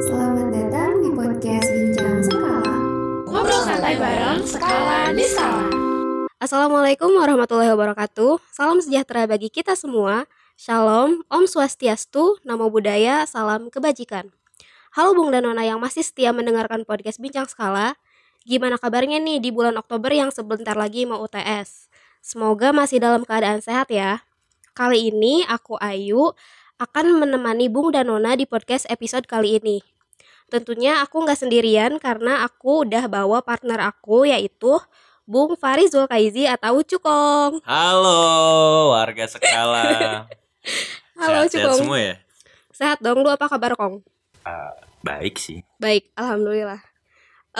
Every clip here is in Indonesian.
Selamat datang di podcast Bincang Skala. Ngobrol santai bareng skala di skala. Assalamualaikum warahmatullahi wabarakatuh. Salam sejahtera bagi kita semua. Shalom, Om Swastiastu, Namo Buddhaya, Salam Kebajikan. Halo Bung dan Nona yang masih setia mendengarkan podcast Bincang Skala. Gimana kabarnya nih di bulan Oktober yang sebentar lagi mau UTS? Semoga masih dalam keadaan sehat ya. Kali ini aku Ayu akan menemani Bung dan Nona di podcast episode kali ini. Tentunya aku nggak sendirian karena aku udah bawa partner aku yaitu Bung Faris Zulkaizi atau Cukong. Halo warga Sekala. Halo Sehat-sehat Cukong. semua ya? Sehat dong, lu apa kabar Kong? Baik sih. Baik, alhamdulillah.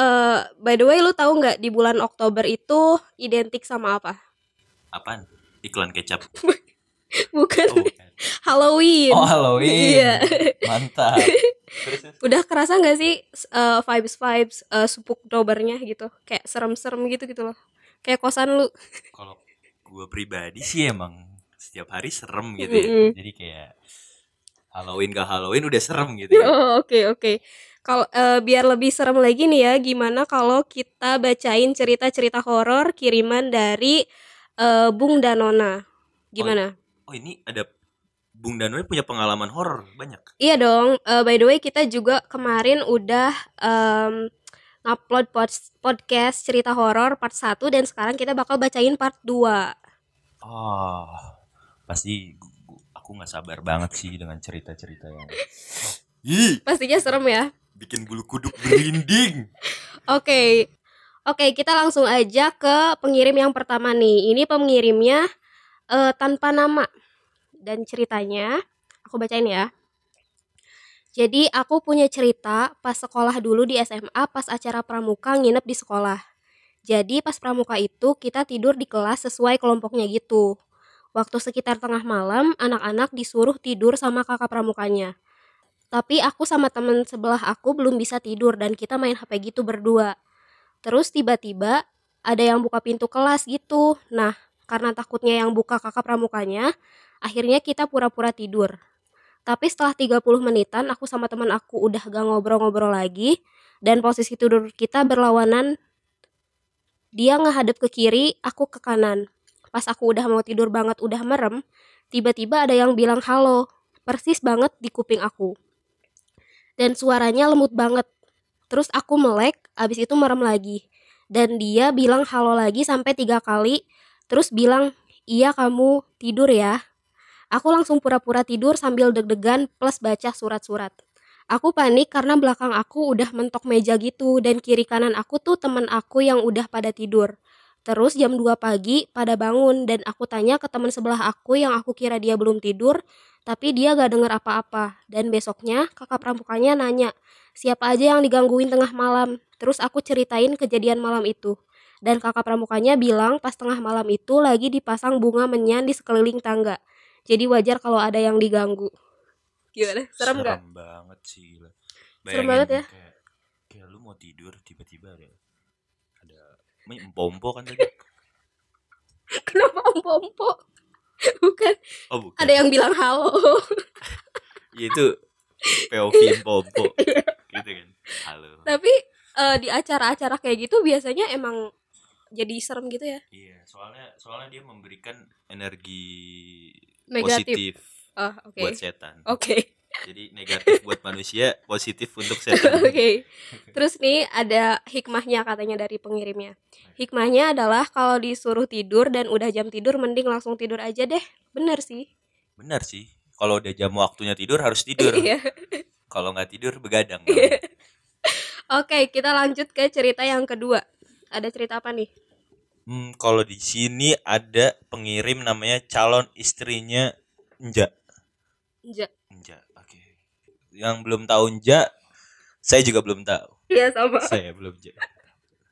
Eh, by the way, lu tahu nggak di bulan Oktober itu identik sama apa? Apaan? Iklan kecap. Bukan Oh, bukan. Halloween. Oh, Halloween. Iya. Mantap. Udah kerasa nggak sih vibes vibes uh, Oktobernya gitu? Kayak serem-serem gitu gitu loh. Kayak kosan lu. kalau gua pribadi sih emang setiap hari serem gitu ya. Mm-mm. Jadi kayak Halloween gak Halloween udah serem gitu ya. Oh, oke oke. Kalau eh, biar lebih serem lagi nih ya, gimana kalau kita bacain cerita-cerita horor kiriman dari eh, Bung Danona? Gimana? Oh, ini ada Bung Danoy punya pengalaman horor banyak. Iya dong. eh, by the way, kita juga kemarin udah em, ngupload pod- podcast cerita horor part 1 dan sekarang kita bakal bacain part 2. Oh, pasti gu- gu- aku nggak sabar banget sih dengan cerita-cerita yang Ih, Pastinya serem ya. bikin bulu kuduk berinding. Oke. Oke, kita langsung aja ke pengirim yang pertama nih. Ini pengirimnya eh, tanpa nama. Dan ceritanya aku bacain ya. Jadi aku punya cerita pas sekolah dulu di SMA pas acara pramuka nginep di sekolah. Jadi pas pramuka itu kita tidur di kelas sesuai kelompoknya gitu. Waktu sekitar tengah malam, anak-anak disuruh tidur sama kakak pramukanya. Tapi aku sama temen sebelah aku belum bisa tidur dan kita main HP gitu berdua. Terus tiba-tiba ada yang buka pintu kelas gitu. Nah, karena takutnya yang buka kakak pramukanya, akhirnya kita pura-pura tidur. Tapi setelah 30 menitan aku sama teman aku udah gak ngobrol-ngobrol lagi dan posisi tidur kita berlawanan. Dia ngehadap ke kiri, aku ke kanan. Pas aku udah mau tidur banget udah merem, tiba-tiba ada yang bilang halo. Persis banget di kuping aku dan suaranya lembut banget. Terus aku melek, abis itu merem lagi. Dan dia bilang halo lagi sampai tiga kali, terus bilang, iya kamu tidur ya. Aku langsung pura-pura tidur sambil deg-degan plus baca surat-surat. Aku panik karena belakang aku udah mentok meja gitu dan kiri kanan aku tuh temen aku yang udah pada tidur. Terus jam 2 pagi pada bangun dan aku tanya ke teman sebelah aku yang aku kira dia belum tidur, tapi dia gak denger apa-apa. Dan besoknya kakak pramukanya nanya, siapa aja yang digangguin tengah malam. Terus aku ceritain kejadian malam itu. Dan kakak pramukanya bilang pas tengah malam itu lagi dipasang bunga menyan di sekeliling tangga. Jadi wajar kalau ada yang diganggu. Gimana? Serem gak? Serem banget sih gila. Serem Bayangin banget ya. Kayak, kayak lu mau tidur tiba-tiba ada ada empompo kan tadi. Kenapa om-pompo? Bukan, Oh bukan. ada yang bilang halo. Ya, itu POV empompo. gitu kan. Halo. Tapi eh, di acara-acara kayak gitu biasanya emang jadi serem gitu ya. Iya, soalnya soalnya dia memberikan energi Negatif. positif Oh, oke. buat setan. Oke. Jadi negatif buat manusia, positif untuk setan. Oke. Terus nih ada hikmahnya katanya dari pengirimnya. Hikmahnya adalah kalau disuruh tidur dan udah jam tidur mending langsung tidur aja deh. Bener sih. Benar sih. Kalau udah jam waktunya tidur harus tidur. Iya. Kalau nggak tidur begadang. Oke, kita lanjut ke cerita yang kedua. Ada cerita apa nih? Hmm, kalau di sini ada pengirim namanya calon istrinya Nja. Ja. Nja, oke. Yang belum tahu Nja, saya juga belum tahu. Iya sama. Saya belum Nja.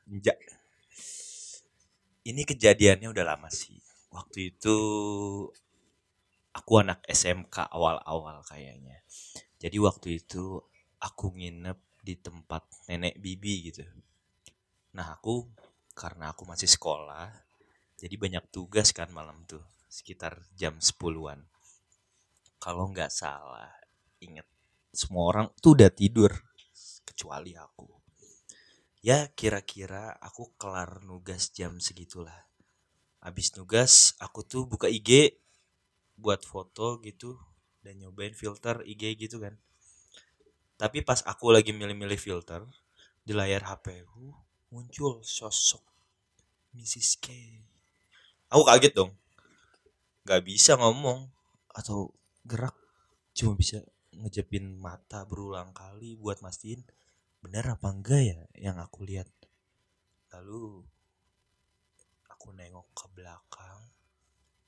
Nja. Ini kejadiannya udah lama sih. Waktu itu aku anak SMK awal-awal kayaknya. Jadi waktu itu aku nginep di tempat nenek bibi gitu. Nah aku karena aku masih sekolah, jadi banyak tugas kan malam tuh, sekitar jam 10-an. Kalau nggak salah, inget semua orang tuh udah tidur kecuali aku. Ya kira-kira aku kelar nugas jam segitulah. Abis nugas aku tuh buka IG buat foto gitu dan nyobain filter IG gitu kan. Tapi pas aku lagi milih-milih filter di layar HP ku muncul sosok Mrs. K. Aku kaget dong. Gak bisa ngomong atau gerak cuma bisa ngejepin mata berulang kali buat mastiin bener apa enggak ya yang aku lihat lalu aku nengok ke belakang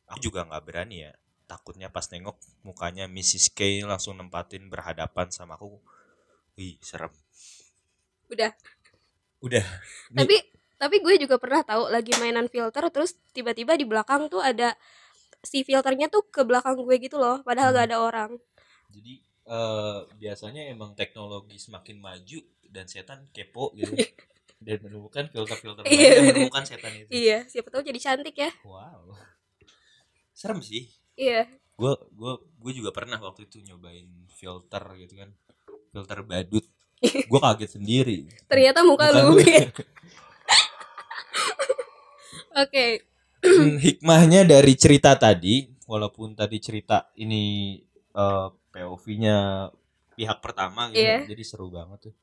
aku juga nggak berani ya takutnya pas nengok mukanya Mrs. K langsung nempatin berhadapan sama aku wih serem Udah. Udah Nih. Tapi tapi gue juga pernah tahu lagi mainan filter terus tiba-tiba di belakang tuh ada si filternya tuh ke belakang gue gitu loh, padahal Hmm. gak ada orang. jadi eh, biasanya emang teknologi semakin maju dan setan kepo gitu dan menemukan filter-filter baru Iya. yang menemukan setan itu Iya, siapa tahu jadi cantik ya. wow serem sih Iya. gue gue gue juga pernah waktu itu nyobain filter gitu kan filter badut gue kaget sendiri Ternyata muka, Muka lu. Oke. Hmm, hikmahnya dari cerita tadi walaupun tadi cerita ini eh, POV-nya pihak pertama gitu Iya. jadi seru banget tuh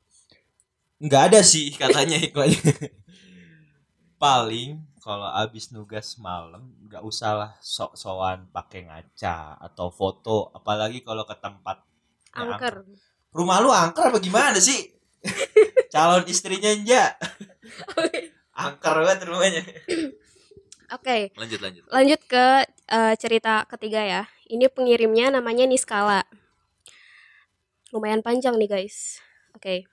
nggak ada sih katanya hikmahnya paling kalau abis nugas malam nggak usah lah sok-sokan pakai ngaca atau foto apalagi kalau ke tempat Angker. Rumah lu angker apa gimana sih calon istrinya aja angker banget rumahnya Oke, lanjut lanjut lanjut ke eh, cerita ketiga ya. Ini pengirimnya namanya Niskala. Lumayan panjang nih guys. Oke.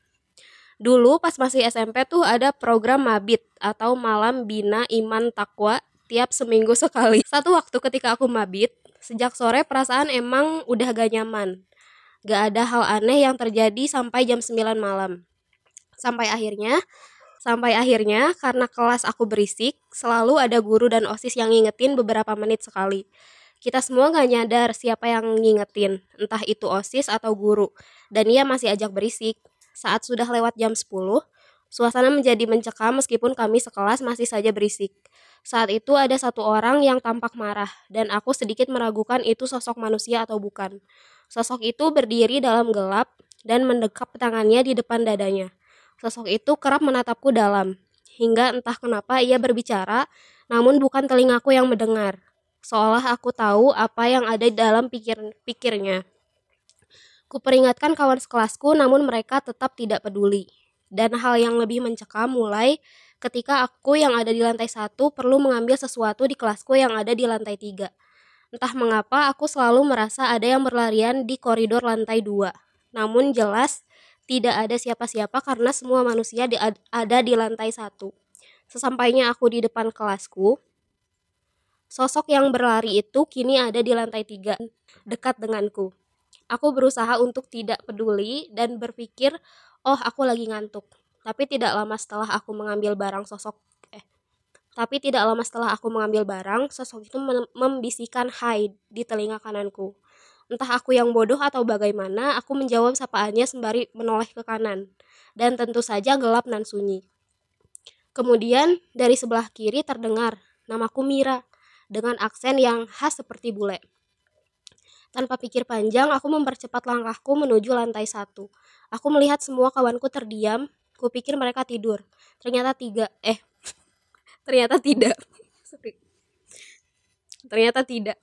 Dulu pas masih SMP tuh ada program Mabit atau Malam Bina Iman Takwa tiap seminggu sekali. Satu waktu ketika aku Mabit, sejak sore perasaan emang udah gak nyaman. Gak ada hal aneh yang terjadi sampai jam 9 malam. Sampai akhirnya Sampai akhirnya karena kelas aku berisik, selalu ada guru dan OSIS yang ngingetin beberapa menit sekali. Kita semua gak nyadar siapa yang ngingetin, entah itu OSIS atau guru. Dan ia masih ajak berisik. Saat sudah lewat jam 10, suasana menjadi mencekam meskipun kami sekelas masih saja berisik. Saat itu ada satu orang yang tampak marah, dan aku sedikit meragukan itu sosok manusia atau bukan. Sosok itu berdiri dalam gelap dan mendekap tangannya di depan dadanya. Sosok itu kerap menatapku dalam, hingga entah kenapa ia berbicara, namun bukan telingaku yang mendengar. Seolah aku tahu apa yang ada dalam pikir pikirnya. Kuperingatkan kawan sekelasku, namun mereka tetap tidak peduli. Dan hal yang lebih mencekam mulai ketika aku yang ada di lantai satu perlu mengambil sesuatu di kelasku yang ada di lantai tiga. Entah mengapa aku selalu merasa ada yang berlarian di koridor lantai dua. Namun jelas tidak ada siapa-siapa karena semua manusia di- ada di lantai satu. Sesampainya aku di depan kelasku, sosok yang berlari itu kini ada di lantai tiga, dekat denganku. Aku berusaha untuk tidak peduli dan berpikir, oh aku lagi ngantuk. Tapi tidak lama setelah aku mengambil barang sosok, tapi tidak lama setelah aku mengambil barang, sosok itu mem- membisikkan hai di telinga kananku. Entah aku yang bodoh atau bagaimana, aku menjawab sapaannya sembari menoleh ke kanan. Dan tentu saja gelap dan sunyi. Kemudian dari sebelah kiri terdengar namaku Mira dengan aksen yang khas seperti bule. Tanpa pikir panjang, aku mempercepat langkahku menuju lantai satu. Aku melihat semua kawanku terdiam. Kupikir mereka tidur. Ternyata tiga. Eh, ternyata tidak. Ternyata tidak.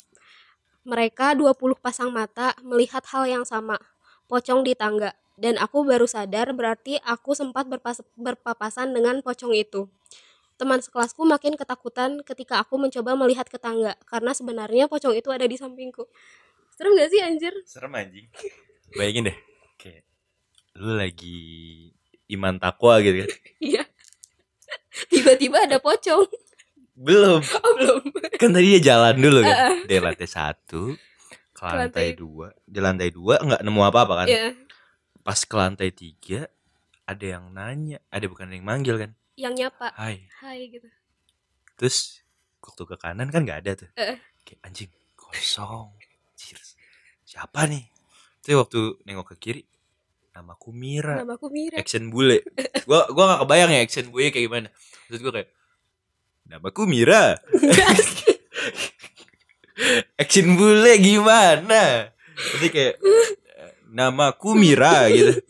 Mereka 20 pasang mata melihat hal yang sama. Pocong di tangga. Dan aku baru sadar berarti aku sempat berpas- berpapasan dengan pocong itu. Teman sekelasku makin ketakutan ketika aku mencoba melihat ke tangga karena sebenarnya pocong itu ada di sampingku. Serem gak sih anjir? serem anjing bayangin deh kayak lu lagi iman takwa gitu kan Iya. Tiba-tiba ada pocong. belum Oh, belum. kan tadi dia jalan dulu kan dari lantai satu ke lantai lantai- dua di lantai dua nggak nemu apa apa kan Iya. pas ke lantai tiga ada yang nanya ada bukan yang manggil kan Yang nyapa. hai Hai gitu. terus waktu ke kanan kan nggak ada tuh Heeh. kayak anjing kosong siapa nih terus waktu nengok ke kiri namaku Mira Namaku Mira. action bule gua gua gak kebayang ya action bule kayak gimana terus gua kayak namaku Mira action bule gimana jadi kayak namaku Mira gitu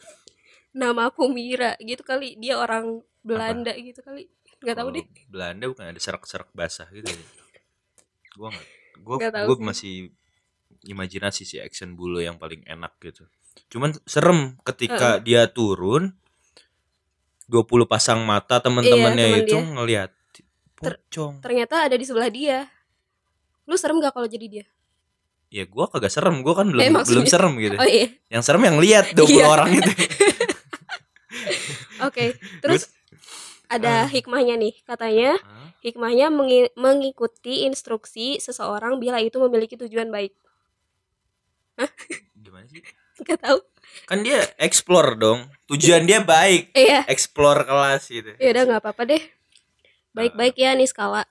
Namaku Mira gitu kali. Dia orang Belanda gitu kali. Nggak tahu Kalau deh. Belanda bukan ada serak-serak basah gitu ya gua nggak gua tahu gua sih. masih imajinasi si action bule yang paling enak gitu cuman serem ketika dia turun 20 pasang mata temen-temennya Iya, temen itu dia. ngeliat Ter- pocong Ternyata ada di sebelah dia. Lu serem gak kalau jadi dia? ya gua kagak serem gua kan belum Eh, maksudnya- belum serem gitu Oh iya. yang serem yang lihat 20 Iya. orang itu Oke. Terus ada hikmahnya nih. Katanya hikmahnya mengi- mengikuti instruksi seseorang bila itu memiliki tujuan baik. Gimana sih Gak tahu. kan dia explore dong tujuan dia baik Iya. explore kelas gitu Ya udah nggak apa-apa deh. Baik-baik ya nih skala.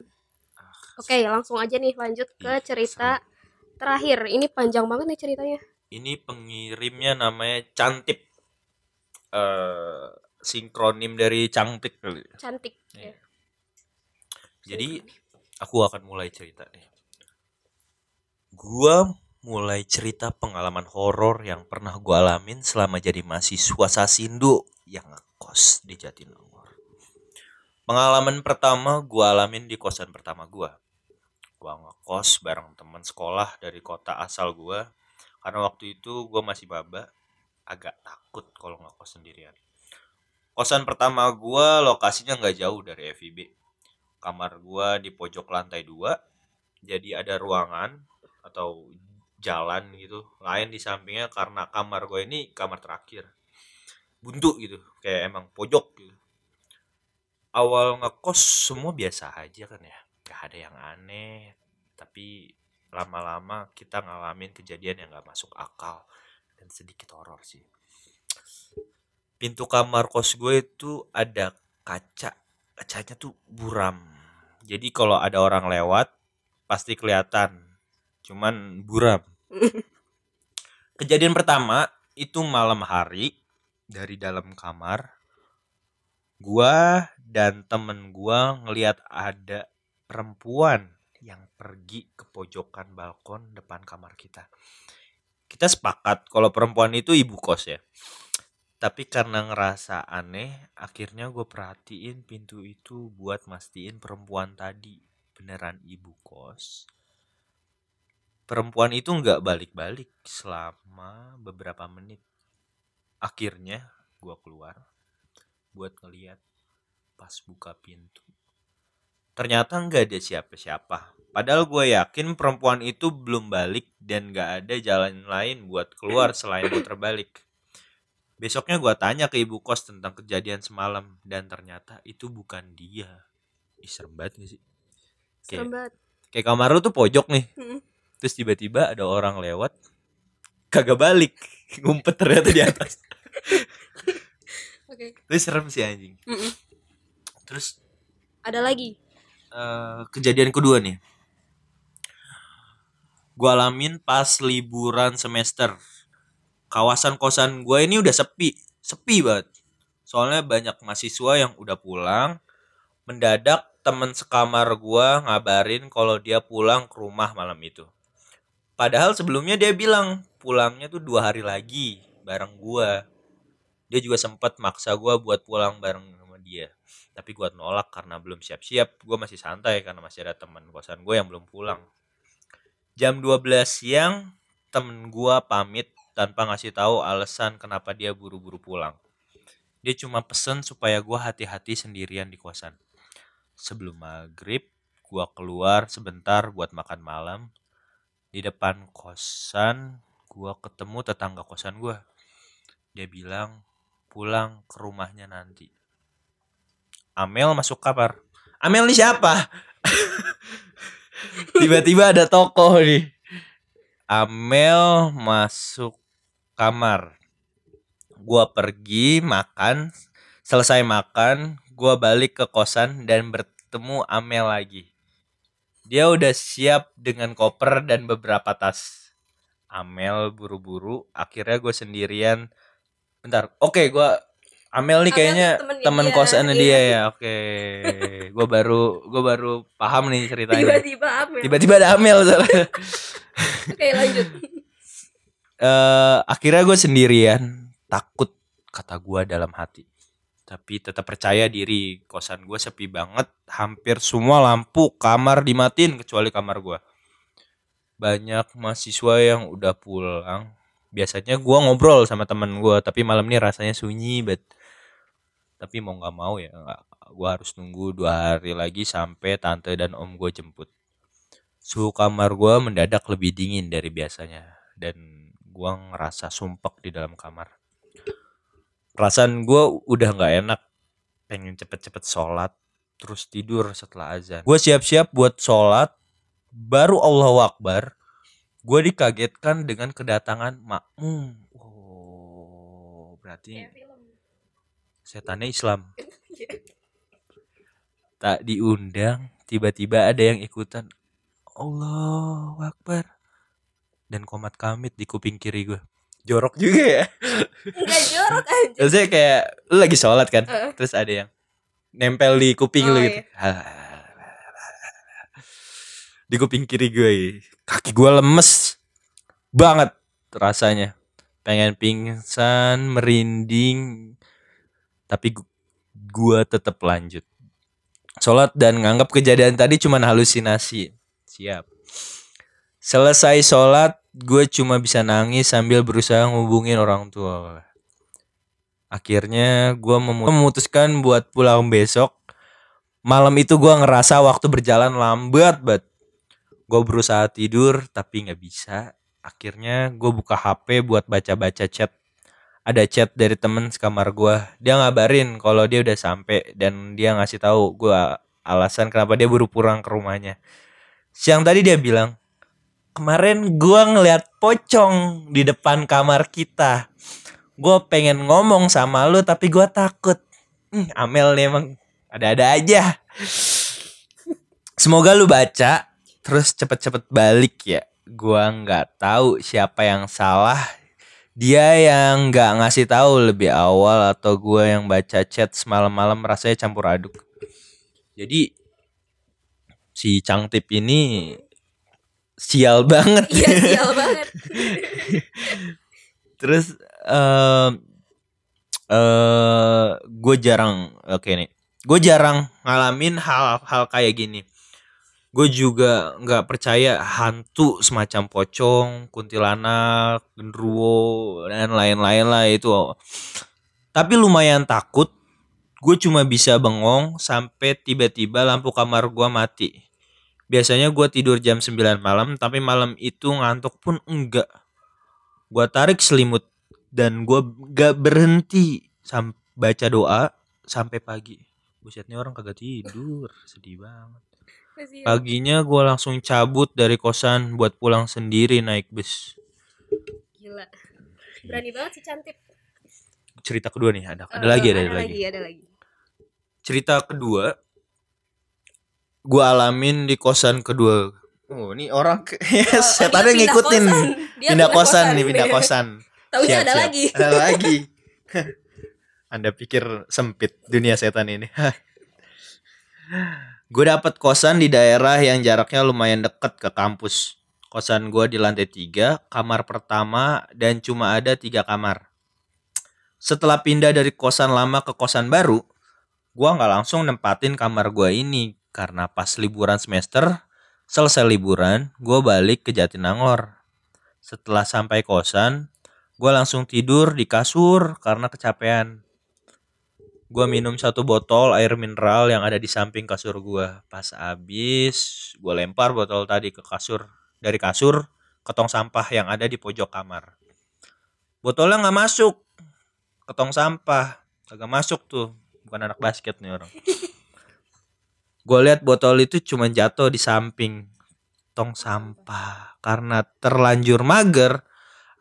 Oke, langsung aja nih lanjut ke Ih, cerita terakhir. Ini panjang banget nih ceritanya. ini pengirimnya namanya Cantip eh sinkronim dari Cangtik kali. Cantik. Iya. Ya. Jadi aku akan mulai cerita nih. Gua mulai cerita pengalaman horor yang pernah gua alamin selama jadi mahasiswa Sasindo yang ngekos di Jatinangor. Pengalaman pertama gua alamin di kosan pertama gua. Gua ngekos bareng teman sekolah dari kota asal gua karena waktu itu gua masih maba agak takut kalau ngekos sendirian. Kosan pertama gua lokasinya nggak jauh dari FIB kamar gua di pojok lantai dua jadi ada ruangan atau jalan gitu. Lain di sampingnya karena kamar gue ini kamar terakhir. Buntu gitu kayak emang pojok gitu. Awal ngekos semua biasa aja kan ya. Gak ada yang aneh tapi lama-lama kita ngalamin kejadian yang gak masuk akal dan sedikit horor sih. Pintu kamar kos gue itu ada kaca kacanya tuh buram. Jadi kalau ada orang lewat pasti kelihatan. Cuman buram kejadian pertama itu malam hari dari dalam kamar gua dan temen gua ngelihat ada perempuan yang pergi ke pojokan balkon depan kamar kita. Kita sepakat kalau perempuan itu ibu kos ya. Tapi karena ngerasa aneh akhirnya gue perhatiin pintu itu buat mastiin perempuan tadi. Beneran ibu kos perempuan itu nggak balik-balik selama beberapa menit akhirnya gue keluar buat ngeliat pas buka pintu ternyata nggak ada siapa-siapa padahal gue yakin perempuan itu belum balik dan nggak ada jalan lain buat keluar selain muter balik Besoknya gua tanya ke ibu kos tentang kejadian semalam dan ternyata itu bukan dia. Ih, serem banget gak sih? Serem Kayak, banget. kayak kamar lu tuh pojok nih. Mm. Terus tiba-tiba ada orang lewat kagak balik, ngumpet ternyata di atas. Oke. Itu serem sih anjing. Mm-mm. Terus Ada lagi. eh, kejadian kedua nih. Gua alamin pas liburan semester. Kawasan kosan gue ini udah sepi, sepi banget. Soalnya banyak mahasiswa yang udah pulang. Mendadak temen sekamar gua ngabarin kalau dia pulang ke rumah malam itu. Padahal sebelumnya dia bilang pulangnya tuh dua hari lagi bareng gua. Dia juga sempet maksa gua buat pulang bareng sama dia. Tapi gua nolak karena belum siap-siap. Gua masih santai karena masih ada teman kosan gue yang belum pulang. Jam 12 siang temen gua pamit tanpa ngasih tahu alasan kenapa dia buru-buru pulang. Dia cuma pesen supaya gua hati-hati sendirian di kosan. Sebelum maghrib, gua keluar sebentar buat makan malam. Di depan kosan, gua ketemu tetangga kosan gua. Dia bilang pulang ke rumahnya nanti. Amel masuk kamar. Amel ini siapa? Tiba-tiba ada tokoh nih. Amel masuk kamar. Gua pergi makan, selesai makan, gua balik ke kosan dan bertemu Amel lagi. Dia udah siap dengan koper dan beberapa tas. Amel buru-buru, akhirnya gue sendirian. Bentar oke gua Amel nih Amel kayaknya teman dia, kosannya dia ya oke. Gua baru gua baru paham nih ceritanya. Tiba-tiba Amel. Tiba-tiba ada Amel soalnya. oke lanjut. Eh akhirnya gue sendirian. Takut kata gua dalam hati tapi tetap percaya diri kosan gue sepi banget hampir semua lampu kamar dimatiin kecuali kamar gua. Banyak mahasiswa yang udah pulang. Biasanya gua ngobrol sama temen gua tapi malam ini rasanya sunyi bet. Tapi mau nggak mau ya gua harus nunggu dua hari lagi sampai tante dan om gue jemput. Suhu kamar gua mendadak lebih dingin dari biasanya dan gua ngerasa sumpek di dalam kamar perasaan gua udah nggak enak. Pengen cepet-cepet sholat terus tidur setelah azan. Gue siap-siap buat sholat baru Allahu Akbar gue dikagetkan dengan kedatangan makmum. Oh berarti setannya Islam. Tak diundang tiba-tiba ada yang ikutan. Allahu Akbar. Dan komat kamit di kuping kiri gue jorok juga ya. Nggak jorok aja Maksudnya kayak lu lagi sholat kan Heeh. terus ada yang nempel di kuping Oh, lu gitu di kuping kiri gue kaki gue lemes banget rasanya. Pengen pingsan merinding tapi gu- gua tetap lanjut. Sholat dan nganggap kejadian tadi cuma halusinasi. Siap. Selesai sholat gue cuma bisa nangis sambil berusaha ngubungin orang tua. Akhirnya gue memutuskan buat pulang besok. Malam itu gue ngerasa waktu berjalan lambat banget. Gue berusaha tidur tapi nggak bisa. Akhirnya gue buka HP buat baca-baca chat. Ada chat dari temen sekamar gue. Dia ngabarin kalau dia udah sampai dan dia ngasih tahu gue alasan kenapa dia baru pulang ke rumahnya. Siang tadi dia bilang kemarin gue ngeliat pocong di depan kamar kita. Gue pengen ngomong sama lu tapi gue takut. Hmm, Amel nih emang ada-ada aja. Semoga lu baca terus cepet-cepet balik ya. Gua nggak tahu siapa yang salah. Dia yang nggak ngasih tahu lebih awal atau gua yang baca chat semalam-malam rasanya campur aduk. Jadi si Cangtip ini sial banget. Iya sial banget. Terus eh eh gue jarang oke nih. Gue jarang ngalamin hal-hal kayak gini. Gue juga nggak percaya hantu semacam pocong kuntilanak genderuwo dan lain-lain lah itu. Tapi lumayan takut. Gue cuma bisa bengong sampai tiba-tiba lampu kamar gue mati biasanya gue tidur jam 9 malam tapi malam itu ngantuk pun enggak. Gue tarik selimut dan gue gak berhenti sam baca doa sampai pagi. Busetnya orang kagak tidur sedih banget. Paginya gue langsung cabut dari kosan buat pulang sendiri naik bus. Gila. Berani banget sih cantik cerita kedua nih ada ada Eh, lagi ada, ada lagi. lagi ada lagi. Cerita kedua gue alamin di kosan kedua oh ini orang Oh, setannya dia pindah ngikutin kosan. Dia pindah kosan nih pindah kosan Siap, ada siap. lagi Ada lagi. Anda pikir sempit dunia setan ini? gue dapet kosan di daerah yang jaraknya lumayan deket ke kampus. Kosan gue di lantai tiga, kamar pertama dan cuma ada tiga kamar. Setelah pindah dari kosan lama ke kosan baru, gue nggak langsung nempatin kamar gue ini karena pas liburan semester, selesai liburan, gue balik ke Jatinangor. Setelah sampai kosan, gue langsung tidur di kasur karena kecapean. Gue minum satu botol air mineral yang ada di samping kasur gue. Pas abis, gue lempar botol tadi ke kasur. Dari kasur ke tong sampah yang ada di pojok kamar. Botolnya nggak masuk ke tong sampah. Kagak masuk tuh. Bukan anak basket nih orang. Gue lihat botol itu cuma jatuh di samping tong sampah. Karena terlanjur mager,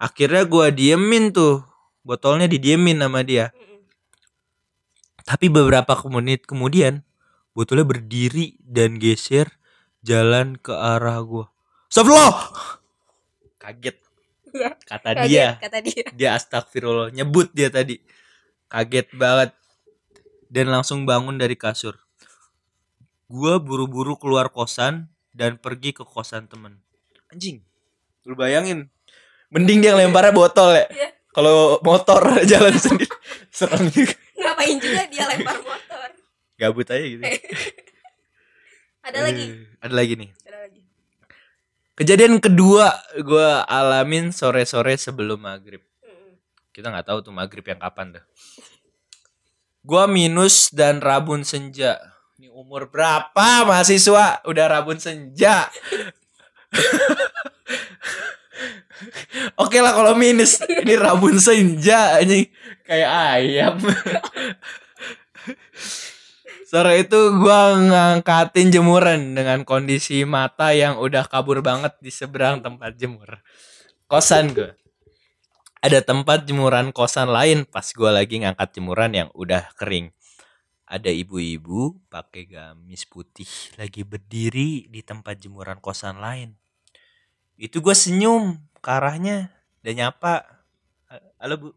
akhirnya gue diemin tuh botolnya didiemin sama dia tapi beberapa menit kemudian botolnya berdiri dan geser jalan ke arah gue Astagfirullah kaget Iya. Kata Kaget, dia. kata dia. Dia astagfirullah nyebut dia tadi. Kaget banget. Dan langsung bangun dari kasur. Gua buru-buru keluar kosan dan pergi ke kosan temen. Anjing. Lu bayangin. Mending dia lemparnya botol ya. Iya. Kalau motor jalan sendiri serem juga. Ngapain juga dia lempar motor. Gabut aja gitu. Ada lagi. Eh, Ada lagi nih. Ada lagi. Kejadian kedua gue alamin sore-sore sebelum maghrib. Kita nggak tahu tuh maghrib yang kapan dah. Gua minus dan rabun senja. Ini umur berapa mahasiswa udah rabun senja? Oke lah kalau minus ini rabun senja ini kayak ayam. Sore itu gua ngangkatin jemuran dengan kondisi mata yang udah kabur banget di seberang tempat jemur. Kosan gue. Ada tempat jemuran kosan lain pas gua lagi ngangkat jemuran yang udah kering. Ada ibu-ibu pakai gamis putih lagi berdiri di tempat jemuran kosan lain. Itu gue senyum ke arahnya dan nyapa. Halo bu,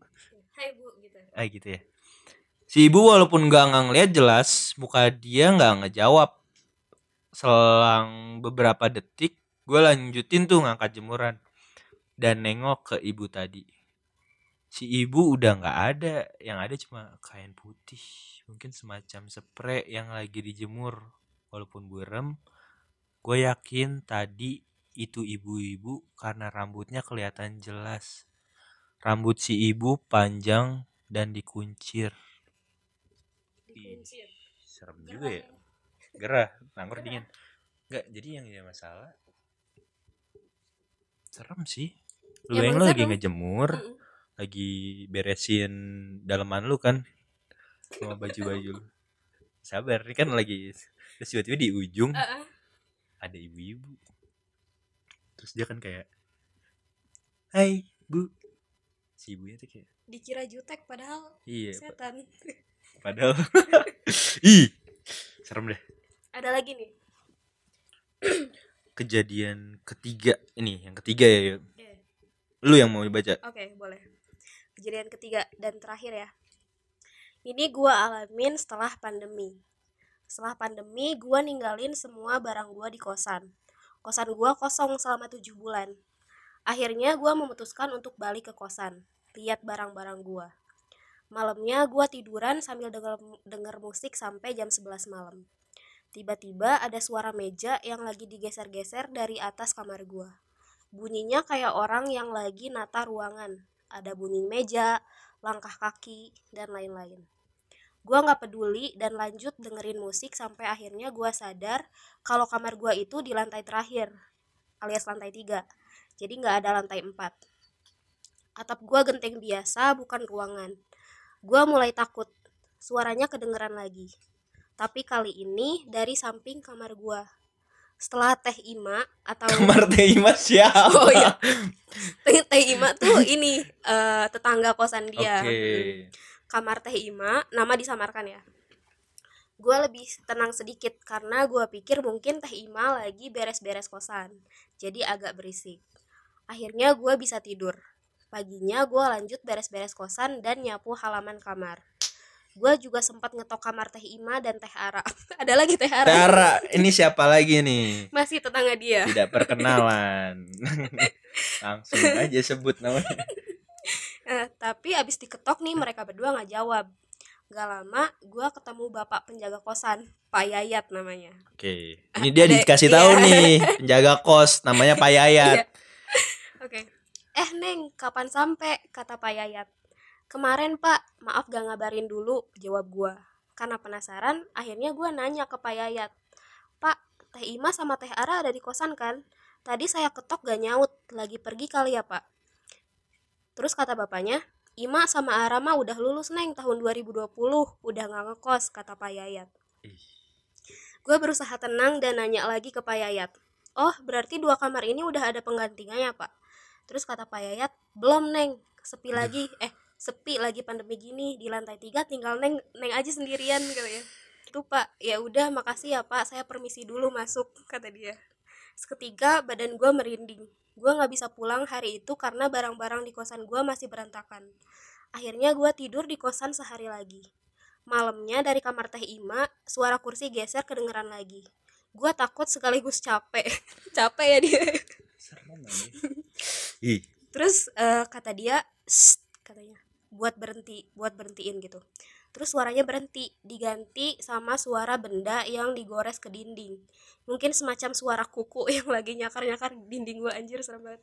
Hai Bu gitu. ah gitu ya. Si ibu walaupun gak ngeliat jelas, muka dia nggak ngejawab. Selang beberapa detik, gue lanjutin tuh ngangkat jemuran dan nengok ke ibu tadi. Si ibu udah nggak ada, yang ada cuma kain putih, mungkin semacam spray yang lagi dijemur. Walaupun burem, gue yakin tadi itu ibu-ibu karena rambutnya kelihatan jelas. Rambut si ibu panjang dan dikuncir. Ih, serem juga ya. Gerah, nangkur dingin. Enggak, jadi yang jadi masalah serem sih. Lu Emang yang lu lagi ngejemur, Mm-mm. lagi beresin daleman lu kan sama baju-baju. lu. Sabar, ini kan lagi terus tiba-tiba di ujung Uh-uh. ada ibu-ibu. Terus dia kan kayak Hai, Bu. Si ibunya tuh kayak Dikira jutek padahal iya, setan. padahal ih serem deh. Ada lagi nih. Kejadian ketiga ini, yang ketiga ya. Yuk. Iya. Lu yang mau baca. Oke, boleh. Kejadian ketiga dan terakhir ya. Ini gua alamin setelah pandemi. Setelah pandemi, gua ninggalin semua barang gua di kosan. Kosan gua kosong selama tujuh bulan. Akhirnya gua memutuskan untuk balik ke kosan. Lihat barang-barang gua. Malamnya gua tiduran sambil denger, denger musik sampai jam 11 malam. Tiba-tiba ada suara meja yang lagi digeser-geser dari atas kamar gua. Bunyinya kayak orang yang lagi nata ruangan. Ada bunyi meja, langkah kaki, dan lain-lain. Gua nggak peduli dan lanjut dengerin musik sampai akhirnya gua sadar kalau kamar gua itu di lantai terakhir, alias lantai 3. Jadi nggak ada lantai 4. Atap gua genteng biasa, bukan ruangan. Gua mulai takut. Suaranya kedengeran lagi. Tapi kali ini dari samping kamar gua. Setelah Teh Ima atau Kamar Teh Ima siapa? Oh, iya. Teh Teh Ima tuh ini eh, tetangga kosan dia. Oke. Mm. Kamar Teh Ima, nama disamarkan ya. Gue lebih tenang sedikit karena gue pikir mungkin Teh Ima lagi beres-beres kosan. Jadi agak berisik. Akhirnya gue bisa tidur. Paginya gue lanjut beres-beres kosan dan nyapu halaman kamar. Gue juga sempat ngetok kamar Teh Ima dan Teh Ara. Ada lagi Teh Ara. Tara, ini siapa lagi nih? Masih tetangga dia. Tidak perkenalan. Langsung aja sebut namanya. Eh, tapi abis diketok nih mereka berdua nggak jawab. Gak lama gue ketemu bapak penjaga kosan, Pak Yayat namanya. Oke. Ini dia dikasih iya. tahu nih, penjaga kos namanya Pak Yayat. Iya. Oke. Eh Neng, kapan sampai? Kata Pak Yayat. Kemarin Pak, maaf gak ngabarin dulu, jawab gua. Karena penasaran, akhirnya gua nanya ke Pak Yayat. Pak, Teh Ima sama Teh Ara ada di kosan kan? Tadi saya ketok gak nyaut, lagi pergi kali ya Pak. Terus kata bapaknya, Ima sama Ara mah udah lulus Neng tahun 2020, udah gak ngekos, kata Pak Yayat. Gue berusaha tenang dan nanya lagi ke Pak Yayat. Oh, berarti dua kamar ini udah ada penggantinya ya, Pak? Terus kata Pak Yayat, belum, Neng. Sepi lagi. Eh, sepi lagi pandemi gini. Di lantai tiga tinggal Neng, Neng aja sendirian gitu ya. Itu, Pak. Ya udah, makasih ya, Pak. Saya permisi dulu masuk, kata dia. Seketika badan gue merinding. Gue nggak bisa pulang hari itu karena barang-barang di kosan gue masih berantakan. Akhirnya gue tidur di kosan sehari lagi. Malamnya dari kamar Teh Ima, suara kursi geser kedengeran lagi. Gue takut sekaligus capek. capek ya dia. Ih, Terus eh, kata dia, katanya, buat berhenti, buat berhentiin gitu. Terus suaranya berhenti, diganti sama suara benda yang digores ke dinding. Mungkin semacam suara kuku yang lagi nyakar-nyakar di dinding gue anjir serem banget.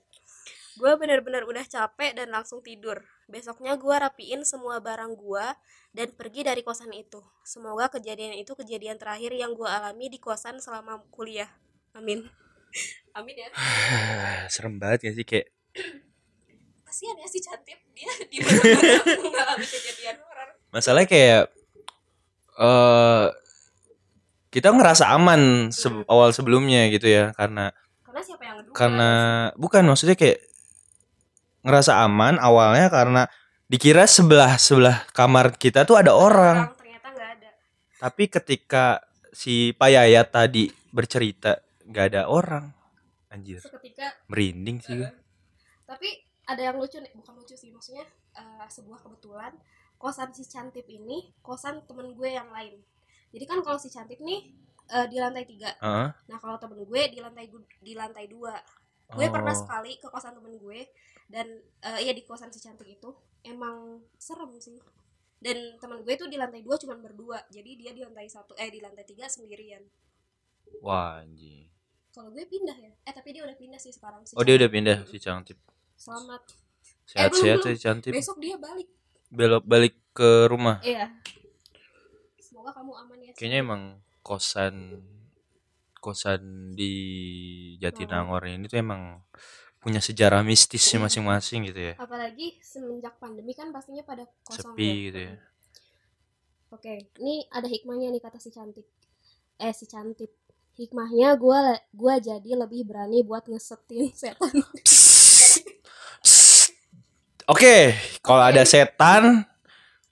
Gue bener-bener udah capek dan langsung tidur. Besoknya gue rapiin semua barang gue dan pergi dari kosan itu. Semoga kejadian itu kejadian terakhir yang gue alami di kosan selama kuliah. Amin. Amin ya. serem banget gak sih kayak Kasihan ya si Cantip dia di mana mengalami kejadian. Masalahnya kayak eh kita ngerasa aman se- awal sebelumnya gitu ya karena Karena siapa yang ngeduga? karena bukan maksudnya kayak ngerasa aman awalnya karena dikira sebelah sebelah kamar kita tuh ada orang ternyata nggak ada. tapi ketika si Pak Yayat tadi bercerita nggak ada orang anjir Seketika merinding sih eh, tapi ada yang lucu nih, bukan lucu sih maksudnya eh, sebuah kebetulan kosan si Cantip ini kosan temen gue yang lain. Jadi kan kalau si Cantip nih eh, di lantai tiga, Heeh. nah kalau temen gue di lantai di lantai dua. Gue pernah Oh. sekali ke kosan temen gue dan eh, iya di kosan si Cantik itu emang serem sih. Dan teman gue tuh di lantai dua cuman berdua, jadi dia di lantai satu eh di lantai tiga sendirian. wah anjing Kalau gue pindah ya, eh tapi dia udah pindah sih sekarang. Si oh dia Cantip. udah pindah si Cangtip Selamat. sehat-sehat belum, ya Cangtip Besok dia balik. Belok balik ke rumah Iya. Semoga kamu aman ya. kayaknya emang kosan kosan di Jatinangor ini tuh emang punya sejarah mistisnya masing-masing gitu ya Apalagi semenjak pandemi kan pastinya pada kosong sepi ya. gitu ya Oke, ini ada hikmahnya nih kata si cantik. Eh si cantik. Hikmahnya gua gua jadi lebih berani buat ngesetin setan. Oke, kalau ada setan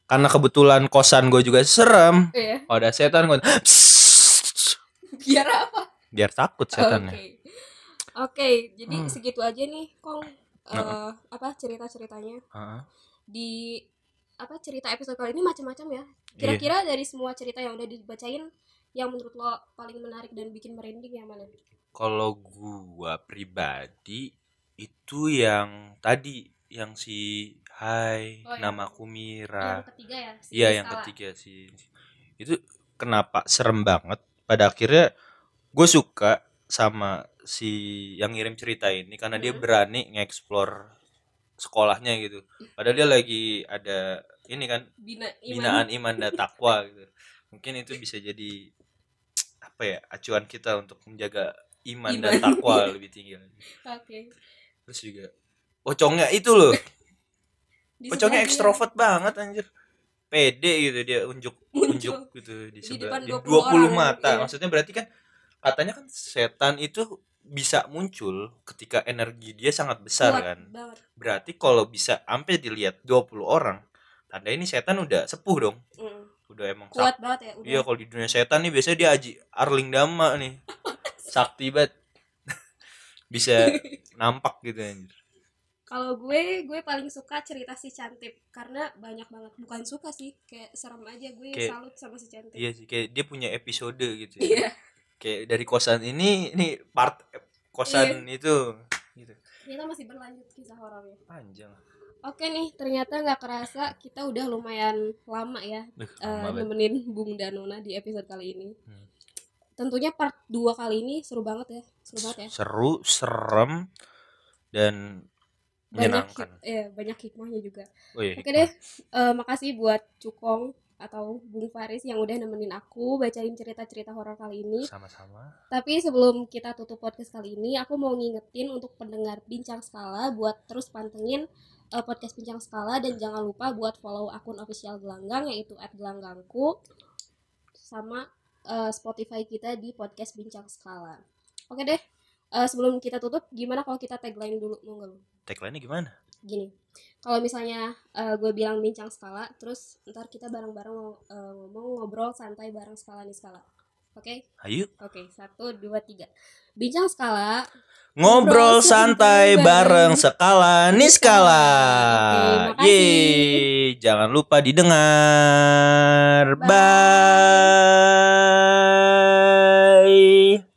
karena kebetulan kosan gue juga serem. Iya. Kalau ada setan gue Biar apa? biar takut Oke. setannya. Oke, jadi Hmm. segitu aja nih, Kong. Eh, Heeh. apa cerita-ceritanya Heeh. di apa cerita episode kali ini macam-macam ya. Kira-kira dari semua cerita yang udah dibacain yang menurut lo paling menarik dan bikin merinding yang mana? Kalau gua pribadi itu yang tadi yang si Hai, Oh, yang- namaku Mira. Yang ketiga ya? si Iya, yang ketiga sih. Itu kenapa serem banget? Pada akhirnya gue suka sama si yang ngirim cerita ini karena dia Hmm. berani nge-explore sekolahnya gitu. Padahal dia lagi ada ini kan Bina, iman. binaan iman dan takwa gitu. Mungkin itu bisa jadi apa ya acuan kita untuk menjaga iman, dan Iman. takwa lebih tinggi lagi. Oke. Terus juga pocongnya itu loh. Pocongnya ekstrovert banget anjir. Pede gitu dia unjuk Muncul. unjuk gitu di sebelah depan di 20 20, orang, mata. iya. Maksudnya berarti kan katanya kan setan itu bisa muncul ketika energi dia sangat besar Kuat kan. banget. Berarti kalau bisa sampai dilihat 20 orang, tanda ini setan udah sepuh dong. Mm. Udah emang Kuat sak- banget ya udah. Iya kalau di dunia setan nih biasanya dia aji Arling Dama nih. Sakti banget. bisa nampak gitu anjir. Kalau gue, gue paling suka cerita si Cantip karena banyak banget. Bukan suka sih, kayak serem aja gue Kayak- salut sama si Cantip. Iya sih kayak dia punya episode gitu ya. Iya. Kayak dari kosan ini ini part kosan Iya. itu gitu. Ternyata masih berlanjut kisah horornya. Panjang. Oke nih, ternyata nggak kerasa kita udah lumayan lama ya Duh, banget. nemenin Bung Danona di episode kali ini. Hmm. Tentunya part 2 kali ini seru banget ya. Seru banget ya. Seru, serem dan Banyak eh, banyak hikmahnya juga. Oh iya. Oke deh, eh, makasih buat Cukong atau Bung Faris yang udah nemenin aku bacain cerita-cerita horor kali ini. Sama-sama. Tapi sebelum kita tutup podcast kali ini, aku mau ngingetin untuk pendengar Bincang Skala buat terus pantengin eh, podcast Bincang Skala dan jangan lupa buat follow akun official Gelanggang yaitu @gelanggangku sama eh, Spotify kita di podcast Bincang Skala. Oke deh, uh, sebelum kita tutup gimana kalau kita tagline dulu monggo? Tagline gimana? Gini kalau misalnya uh, gue bilang bincang skala terus ntar kita bareng-bareng uh, ngomong ngobrol santai bareng skala nih skala. Oke? Okay? ayo. Oke okay, satu dua tiga. Bincang skala. Ngobrol, ngobrol santai bareng, bareng skala nih skala. okay, yeay. Jangan lupa didengar. Bye, bye.